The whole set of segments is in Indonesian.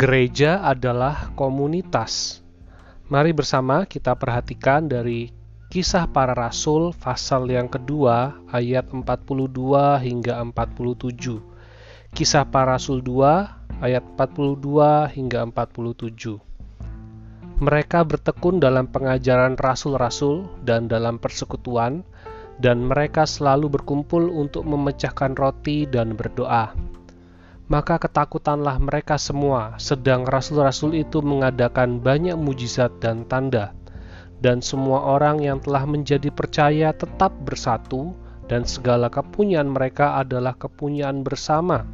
Gereja adalah komunitas. Mari bersama kita perhatikan dari Kisah Para Rasul pasal yang kedua ayat 42 hingga 47. Kisah Para Rasul 2 ayat 42 hingga 47. Mereka bertekun dalam pengajaran rasul-rasul dan dalam persekutuan, dan mereka selalu berkumpul untuk memecahkan roti dan berdoa maka ketakutanlah mereka semua, sedang rasul-rasul itu mengadakan banyak mujizat dan tanda, dan semua orang yang telah menjadi percaya tetap bersatu, dan segala kepunyaan mereka adalah kepunyaan bersama,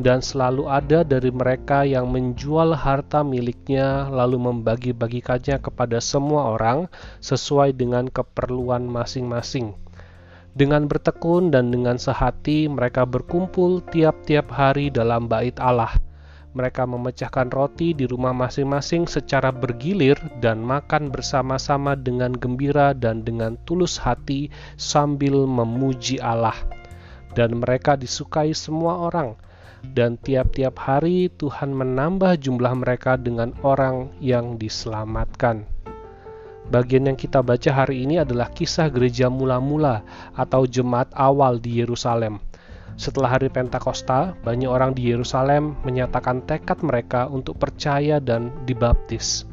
dan selalu ada dari mereka yang menjual harta miliknya, lalu membagi-bagikannya kepada semua orang sesuai dengan keperluan masing-masing dengan bertekun dan dengan sehati mereka berkumpul tiap-tiap hari dalam bait Allah. Mereka memecahkan roti di rumah masing-masing secara bergilir dan makan bersama-sama dengan gembira dan dengan tulus hati sambil memuji Allah. Dan mereka disukai semua orang. Dan tiap-tiap hari Tuhan menambah jumlah mereka dengan orang yang diselamatkan. Bagian yang kita baca hari ini adalah kisah gereja mula-mula atau jemaat awal di Yerusalem. Setelah hari Pentakosta, banyak orang di Yerusalem menyatakan tekad mereka untuk percaya dan dibaptis.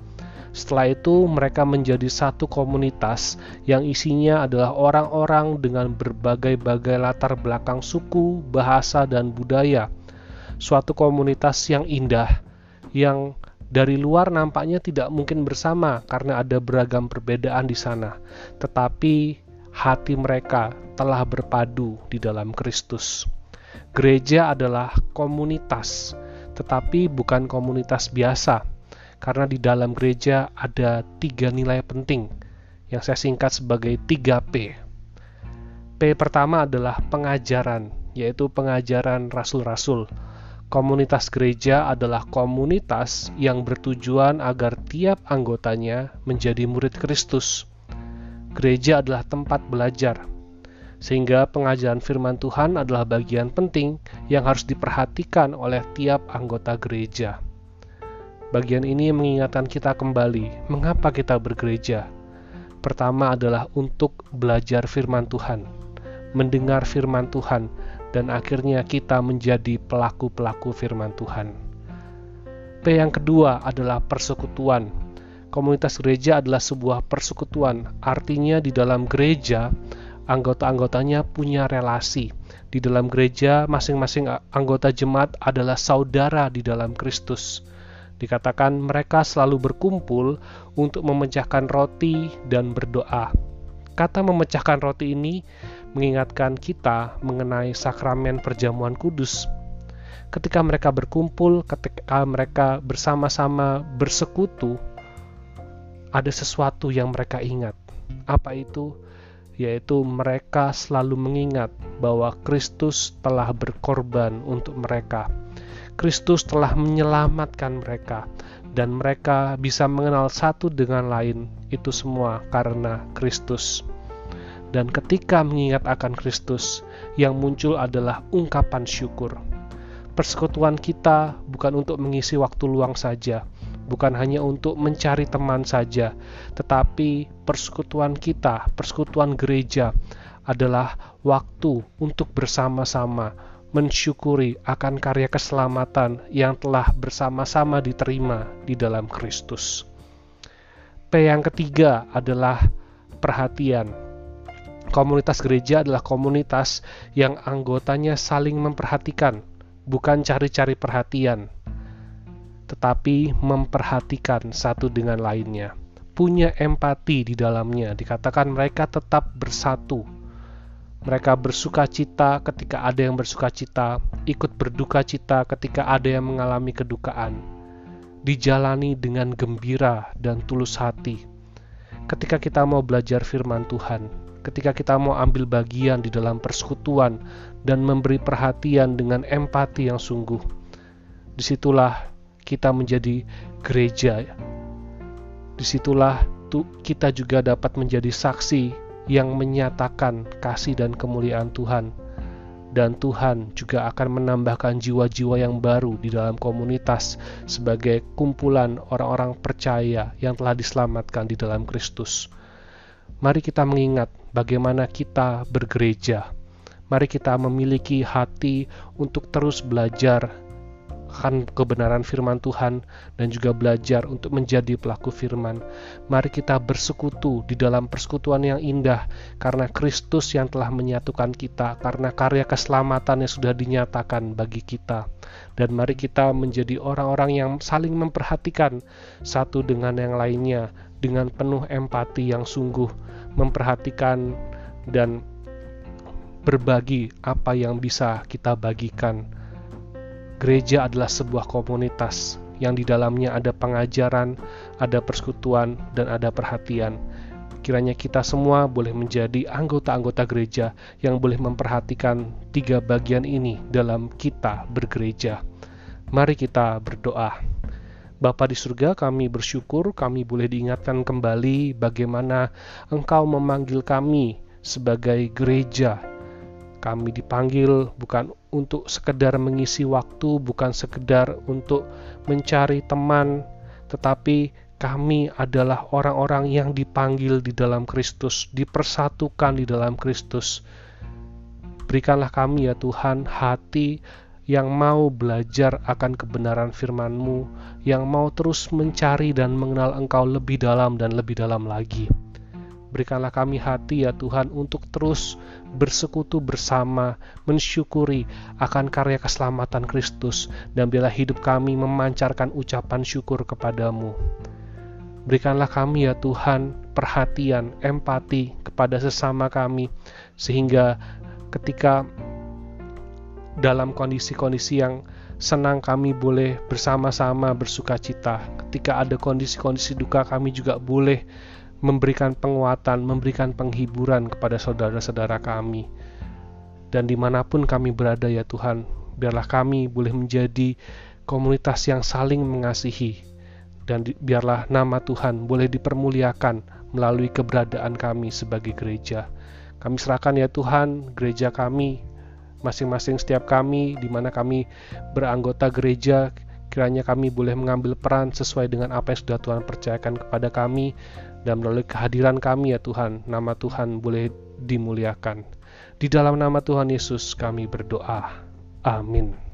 Setelah itu, mereka menjadi satu komunitas yang isinya adalah orang-orang dengan berbagai-bagai latar belakang suku, bahasa, dan budaya. Suatu komunitas yang indah, yang dari luar nampaknya tidak mungkin bersama karena ada beragam perbedaan di sana, tetapi hati mereka telah berpadu di dalam Kristus. Gereja adalah komunitas, tetapi bukan komunitas biasa, karena di dalam gereja ada tiga nilai penting yang saya singkat sebagai 3P. P pertama adalah pengajaran, yaitu pengajaran rasul-rasul Komunitas gereja adalah komunitas yang bertujuan agar tiap anggotanya menjadi murid Kristus. Gereja adalah tempat belajar, sehingga pengajaran firman Tuhan adalah bagian penting yang harus diperhatikan oleh tiap anggota gereja. Bagian ini mengingatkan kita kembali mengapa kita bergereja. Pertama adalah untuk belajar firman Tuhan, mendengar firman Tuhan, dan akhirnya kita menjadi pelaku-pelaku firman Tuhan. P yang kedua adalah persekutuan. Komunitas gereja adalah sebuah persekutuan, artinya di dalam gereja anggota-anggotanya punya relasi. Di dalam gereja masing-masing anggota jemaat adalah saudara di dalam Kristus. Dikatakan mereka selalu berkumpul untuk memecahkan roti dan berdoa. Kata memecahkan roti ini mengingatkan kita mengenai sakramen perjamuan kudus. Ketika mereka berkumpul, ketika mereka bersama-sama bersekutu, ada sesuatu yang mereka ingat. Apa itu? Yaitu mereka selalu mengingat bahwa Kristus telah berkorban untuk mereka. Kristus telah menyelamatkan mereka, dan mereka bisa mengenal satu dengan lain. Itu semua karena Kristus. Dan ketika mengingat akan Kristus, yang muncul adalah ungkapan syukur. Persekutuan kita bukan untuk mengisi waktu luang saja, bukan hanya untuk mencari teman saja, tetapi persekutuan kita, persekutuan gereja adalah waktu untuk bersama-sama mensyukuri akan karya keselamatan yang telah bersama-sama diterima di dalam Kristus. P yang ketiga adalah perhatian Komunitas gereja adalah komunitas yang anggotanya saling memperhatikan, bukan cari-cari perhatian, tetapi memperhatikan satu dengan lainnya. Punya empati di dalamnya, dikatakan mereka tetap bersatu. Mereka bersuka cita ketika ada yang bersuka cita, ikut berduka cita ketika ada yang mengalami kedukaan. Dijalani dengan gembira dan tulus hati. Ketika kita mau belajar firman Tuhan, ketika kita mau ambil bagian di dalam persekutuan dan memberi perhatian dengan empati yang sungguh. Di situlah kita menjadi gereja. Di situlah kita juga dapat menjadi saksi yang menyatakan kasih dan kemuliaan Tuhan. dan Tuhan juga akan menambahkan jiwa-jiwa yang baru di dalam komunitas sebagai kumpulan orang-orang percaya yang telah diselamatkan di dalam Kristus. Mari kita mengingat bagaimana kita bergereja. Mari kita memiliki hati untuk terus belajar akan kebenaran firman Tuhan dan juga belajar untuk menjadi pelaku firman. Mari kita bersekutu di dalam persekutuan yang indah karena Kristus yang telah menyatukan kita, karena karya keselamatan yang sudah dinyatakan bagi kita. Dan mari kita menjadi orang-orang yang saling memperhatikan satu dengan yang lainnya dengan penuh empati yang sungguh memperhatikan dan berbagi apa yang bisa kita bagikan Gereja adalah sebuah komunitas yang di dalamnya ada pengajaran, ada persekutuan, dan ada perhatian. Kiranya kita semua boleh menjadi anggota-anggota gereja yang boleh memperhatikan tiga bagian ini dalam kita bergereja. Mari kita berdoa. Bapa di surga, kami bersyukur kami boleh diingatkan kembali bagaimana Engkau memanggil kami sebagai gereja kami dipanggil bukan untuk sekedar mengisi waktu, bukan sekedar untuk mencari teman, tetapi kami adalah orang-orang yang dipanggil di dalam Kristus, dipersatukan di dalam Kristus. Berikanlah kami ya Tuhan hati yang mau belajar akan kebenaran firman-Mu, yang mau terus mencari dan mengenal Engkau lebih dalam dan lebih dalam lagi. Berikanlah kami hati ya Tuhan untuk terus bersekutu bersama, mensyukuri akan karya keselamatan Kristus, dan bila hidup kami memancarkan ucapan syukur kepadamu. Berikanlah kami ya Tuhan perhatian, empati kepada sesama kami, sehingga ketika dalam kondisi-kondisi yang senang kami boleh bersama-sama bersuka cita. Ketika ada kondisi-kondisi duka kami juga boleh memberikan penguatan, memberikan penghiburan kepada saudara-saudara kami. Dan di mana pun kami berada ya Tuhan, biarlah kami boleh menjadi komunitas yang saling mengasihi. Dan biarlah nama Tuhan boleh dipermuliakan melalui keberadaan kami sebagai gereja. Kami serahkan ya Tuhan gereja kami, masing-masing setiap kami, di mana kami beranggota gereja, kiranya kami boleh mengambil peran sesuai dengan apa yang sudah Tuhan percayakan kepada kami dan melalui kehadiran kami ya Tuhan, nama Tuhan boleh dimuliakan. Di dalam nama Tuhan Yesus kami berdoa. Amin.